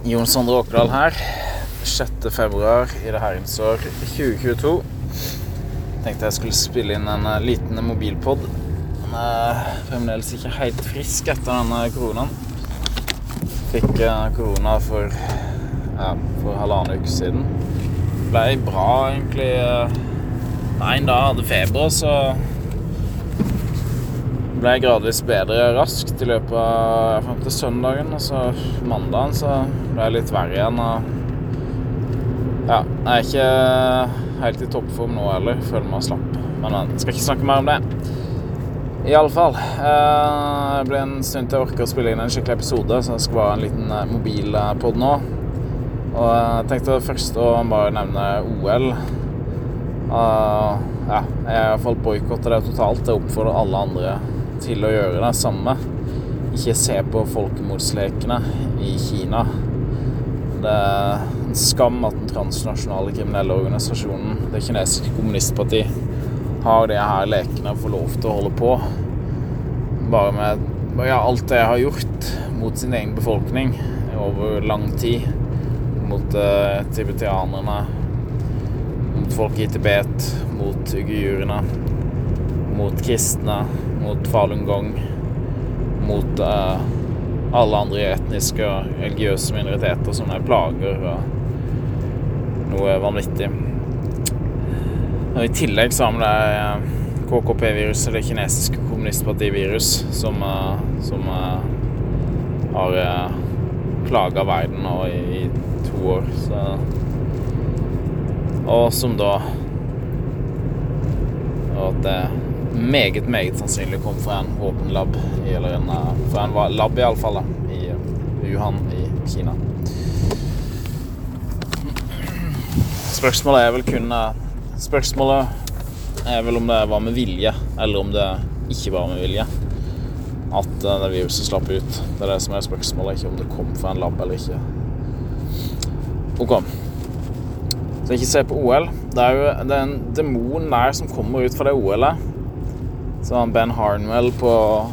Jon Sondre Åkerdal her. 6. februar i det herrens år 2022. Tenkte jeg skulle spille inn en eh, liten mobilpod. Men jeg er fremdeles ikke helt frisk etter denne koronaen. Fikk eh, korona for, ja, for halvannen uke siden. Blei bra, egentlig. En dag hadde feber, så ble gradvis bedre raskt i løpet av frem til søndagen. Og så mandagen så ble jeg litt verre igjen. Og ja, jeg er ikke helt i toppform nå heller. Føler meg slapp. Men jeg skal ikke snakke mer om det. I alle fall. Eh, det ble en stund til jeg orker å spille inn en skikkelig episode, så jeg skal ha en liten eh, mobilpod nå. Og jeg tenkte først å bare nevne OL. Uh, ja, jeg har iallfall boikotta det totalt. Jeg oppfordrer alle andre til å gjøre det samme. Ikke se på folkemordslekene i Kina. Det er en skam at den transnasjonale kriminelle organisasjonen, det kinesiske kommunistpartiet, har de her lekene og lov til å holde på. Bare med ja, alt det jeg har gjort mot sin egen befolkning over lang tid. Mot eh, tibetianerne, mot folk i Tibet, mot uigurene, mot kristne, mot Falun Gong, mot uh, alle andre etniske og religiøse minoriteter som er plager og noe vanvittig. Og I tillegg så har vi det eh, KKP-viruset, det kinesiske kommunistpartivirus, som, uh, som uh, har uh, plaga verden nå i, i, to år. Så, og som da Og at det meget, meget sannsynlig kom fra en åpen lab, eller en, eh, fra en lab iallfall, i eh, Wuhan i Kina. Spørsmålet er vel kun eh, Spørsmålet er vel om det var med vilje, eller om det ikke var med vilje at det viruset slapp ut. Det er det som er spørsmålet, ikke om det kom fra en lab eller ikke. Ok. Så ikke se på OL. Det er jo det er en demon der som kommer ut fra det OL-et. Så Ben Harnwell på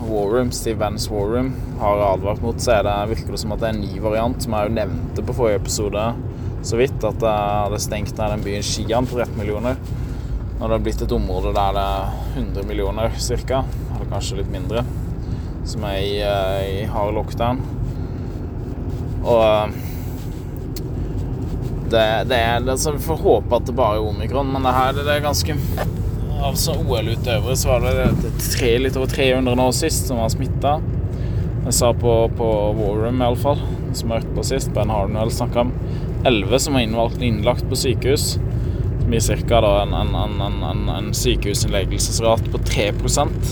Warroom, Steve Vans Warroom, har advart mot, så det, virker det som at det er en ny variant, som jeg jo nevnte på forrige episode så vidt, at det hadde stengt ned den byen Skian på 13 millioner. Når det har blitt et område der det er 100 millioner ca., eller kanskje litt mindre, som er i, eh, i hard lockdown. Og eh, det, det er så Vi får håpe at det bare er omikron, men det her det er ganske Altså OL-utøvere så var det tre, litt over 300 nå sist som var smitta. Jeg sa på, på War Room iallfall, som jeg hørte på sist, Ben Hardenwell snakka om 11 som var innlagt på sykehus. Som gir ca. en, en, en, en, sykehusinnleggelsesrat på 3%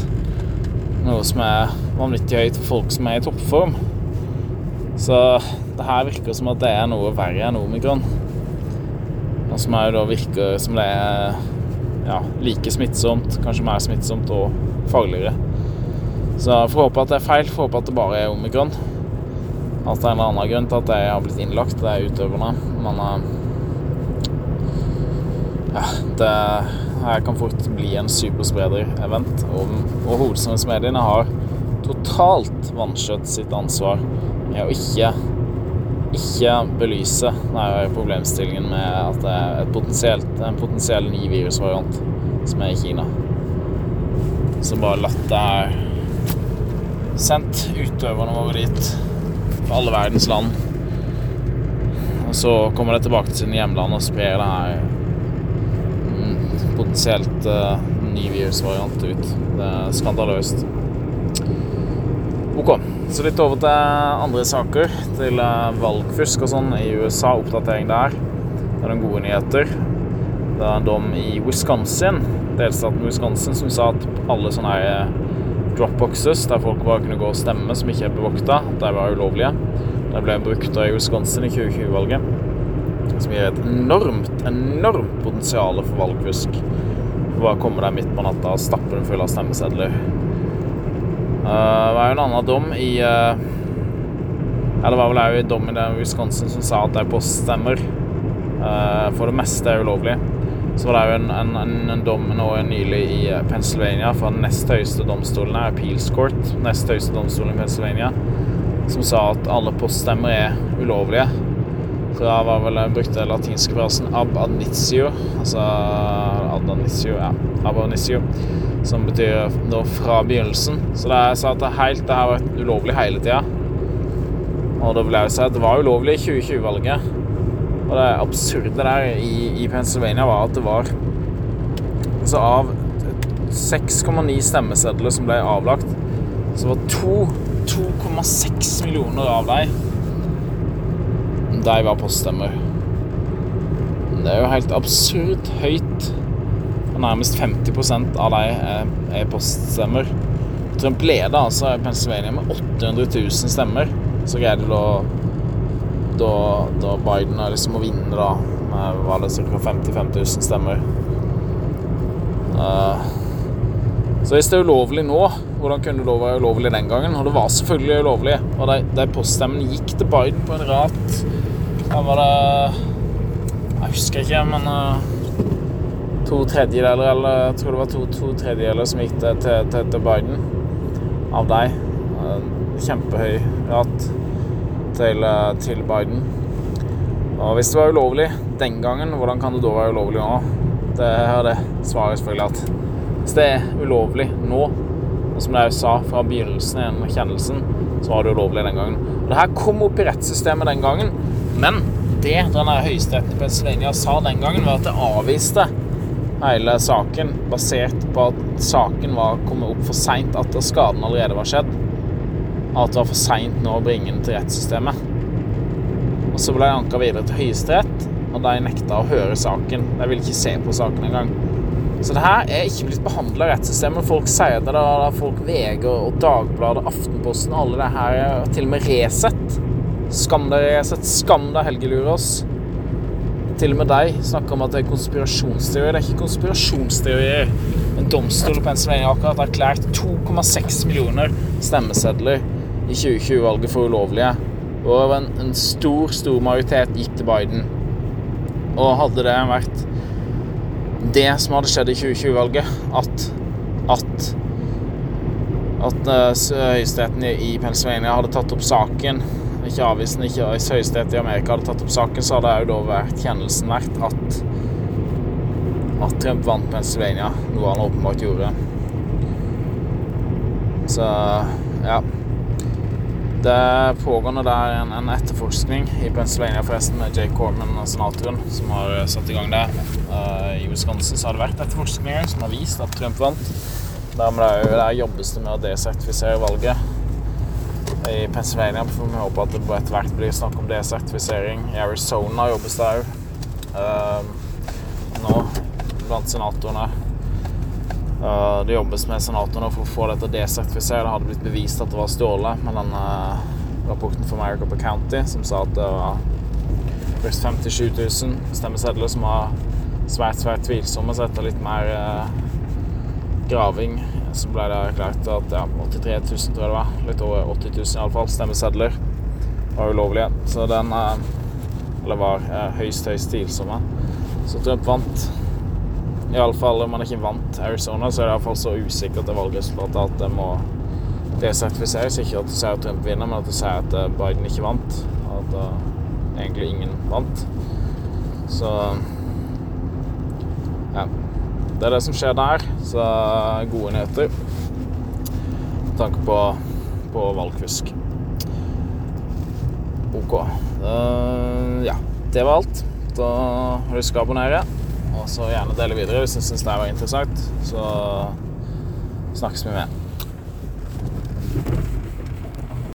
Noe som er vanvittig høyt for folk som er i toppform. Så det her virker som at det er noe verre enn omikron. Og som jo da virker som det er ja, like smittsomt, kanskje mer smittsomt og farligere. Så jeg får håpe at det er feil. Får håpe at det bare er omikron. At det er en annen grunn til at jeg har blitt innlagt, det er utøverne. Men uh, ja, det her kan fort bli en superspreder-event. Og, og hovedstadsmediene har totalt vanskjøtt sitt ansvar med å ikke ikke belyse denne problemstillingen med at det er en potensiell ny virusvariant som er i Kina. Så bare latt det her sendt utøverne våre dit fra alle verdens land. Og så kommer det tilbake til sine hjemland og sprer det her mm, potensielt uh, ny virusvariant ut. Det er skandaløst. Ok. Så litt over til andre saker. Til eh, valgfusk og sånn i USA. Oppdatering der. Det er noen gode nyheter. Det er en dom i Wisconsin, delstaten Wisconsin, som sa at alle sånne eh, dropboxes der folk bare kunne gå og stemme, som ikke er bevokta, de var ulovlige. De ble brukt i Wisconsin i 2020-valget. Som gir et enormt, enormt potensial for valgfusk. Bare komme der midt på natta og stappe den full av stemmesedler. Eh, det var jo en annen dom i uh, Eller var vel òg en dom i Wisconsin som sa at det er poststemmer uh, for det meste er ulovlig. Så var det òg en, en, en, en, dom nå nylig i Pennsylvania fra den nest høyeste domstolen, Appeals Court, nest høyeste domstolen i Pennsylvania, som sa at alle poststemmer er ulovlige. Så da var vel brukte latinske frasen 'ab adnitio', altså ad anitio, ja, ab adnitio, som betyr nå fra begynnelsen. Så da jeg sa at det, helt, det har vært ulovlig hele tida. Og da vil jeg jo si at det var ulovlig i 2020-valget. Og det absurde der i, i Pennsylvania var at det var Altså av 6,9 stemmesedler som ble avlagt, så var 2,6 millioner av dem de var poststemmer. Det er jo helt absurd høyt. Og nærmest 50% av de er, er poststemmer. Trump leder altså Pennsylvania med 800 000 stemmer. Så greide da, da, da Biden liksom å vinne da med ca. 55 000 stemmer. Uh, så hvis det er ulovlig nå, hvordan kunne det da være ulovlig den gangen? Og det var selvfølgelig ulovlig. Og de, de poststemmene gikk til Biden på en rat da var det Jeg husker ikke, men uh, to tredjedeler, eller jeg tror det var to, to tredjedeler som gikk til, til, til Biden av deg. Kjempehøy rat til, uh, til Biden. Og hvis det var ulovlig den gangen, hvordan kan det da være ulovlig nå? Det er det svaret selvfølgelig at hvis det er ulovlig nå, og som jeg sa fra begynnelsen den kjennelsen, så var det ulovlig den gangen. Og det her kom opp i rettssystemet den gangen. Men det denne høyesteretten i Pennsylvania sa den gangen, var at det avviste hele saken basert på at saken var kommet opp for seint, at skaden allerede var skjedd. At det var for seint nå å bringe den til rettssystemet. Og så ble jeg anka videre til Høyesterett, og de nekta å høre saken. De ville ikke se på saken engang. Så det her er ikke blitt behandla i rettssystemet. Folk sier det, da, folk VG og Dagbladet, Aftenposten, alle det her, til og med Resett Skam deg, Resett. Skam deg, Helge Lurås. Til og med deg snakker om at det er konspirasjonsteorier. Det er ikke konspirasjonsteorier. En domstol i Pennsylvania har akkurat erklært 2,6 millioner stemmesedler i 2020-valget for ulovlige. Og en, en stor, stor majoritet gikk til Biden. Og hadde det vært det som hadde skjedd i 2020-valget, at at at uh, høyesteretten i Pennsylvania hadde tatt opp saken ikke avisen, ikke hvis Høyesterett i Amerika hadde tatt opp saken, så hadde jo da vært kjennelsen vært at at Trump vant Pennsylvania, noe han åpenbart gjorde. Så ja. Det pågår nå der en, en, etterforskning i Pennsylvania forresten med Jake Corman, og senatoren, som har satt i gang det. Uh, I Wisconsin så har det vært etterforskninger som har vist at Trump vant. Der, der jobbes det med å desertifisere valget i Pennsylvania. For vi håper at det etter hvert blir snakk om desertifisering. I Arizona jobbes det òg uh, nå blant senatorene. Uh, det jobbes med senatorene for å få dette desertifisert. Det hadde blitt bevist at det var stjålet med den uh, rapporten fra Maricopa County som sa at det var først 57 000 stemmesedler som var svært, svært tvilsomme. Så etter litt mer uh, graving så ble det erklært at ja, 83 000, tror jeg det var, litt over 80 000 iallfall, stemmesedler var ulovlige. Så den eh, Eller var eh, høyst, høyst tvilsomme. Så Trump vant. Iallfall om han ikke vant Arizona, så er det iallfall så usikkert det valgresultatet at det må desertifiseres. Ikke at du sier at Trump vinner, men at du sier at eh, Biden ikke vant. At uh, egentlig ingen vant. Så ja. Det er det som skjer der. Så gode nyheter med tanke på, på valgfusk. OK. Uh, ja, det var alt. Da husk å abonnere, og så gjerne dele videre hvis du syns det var interessant. Så snakkes vi med.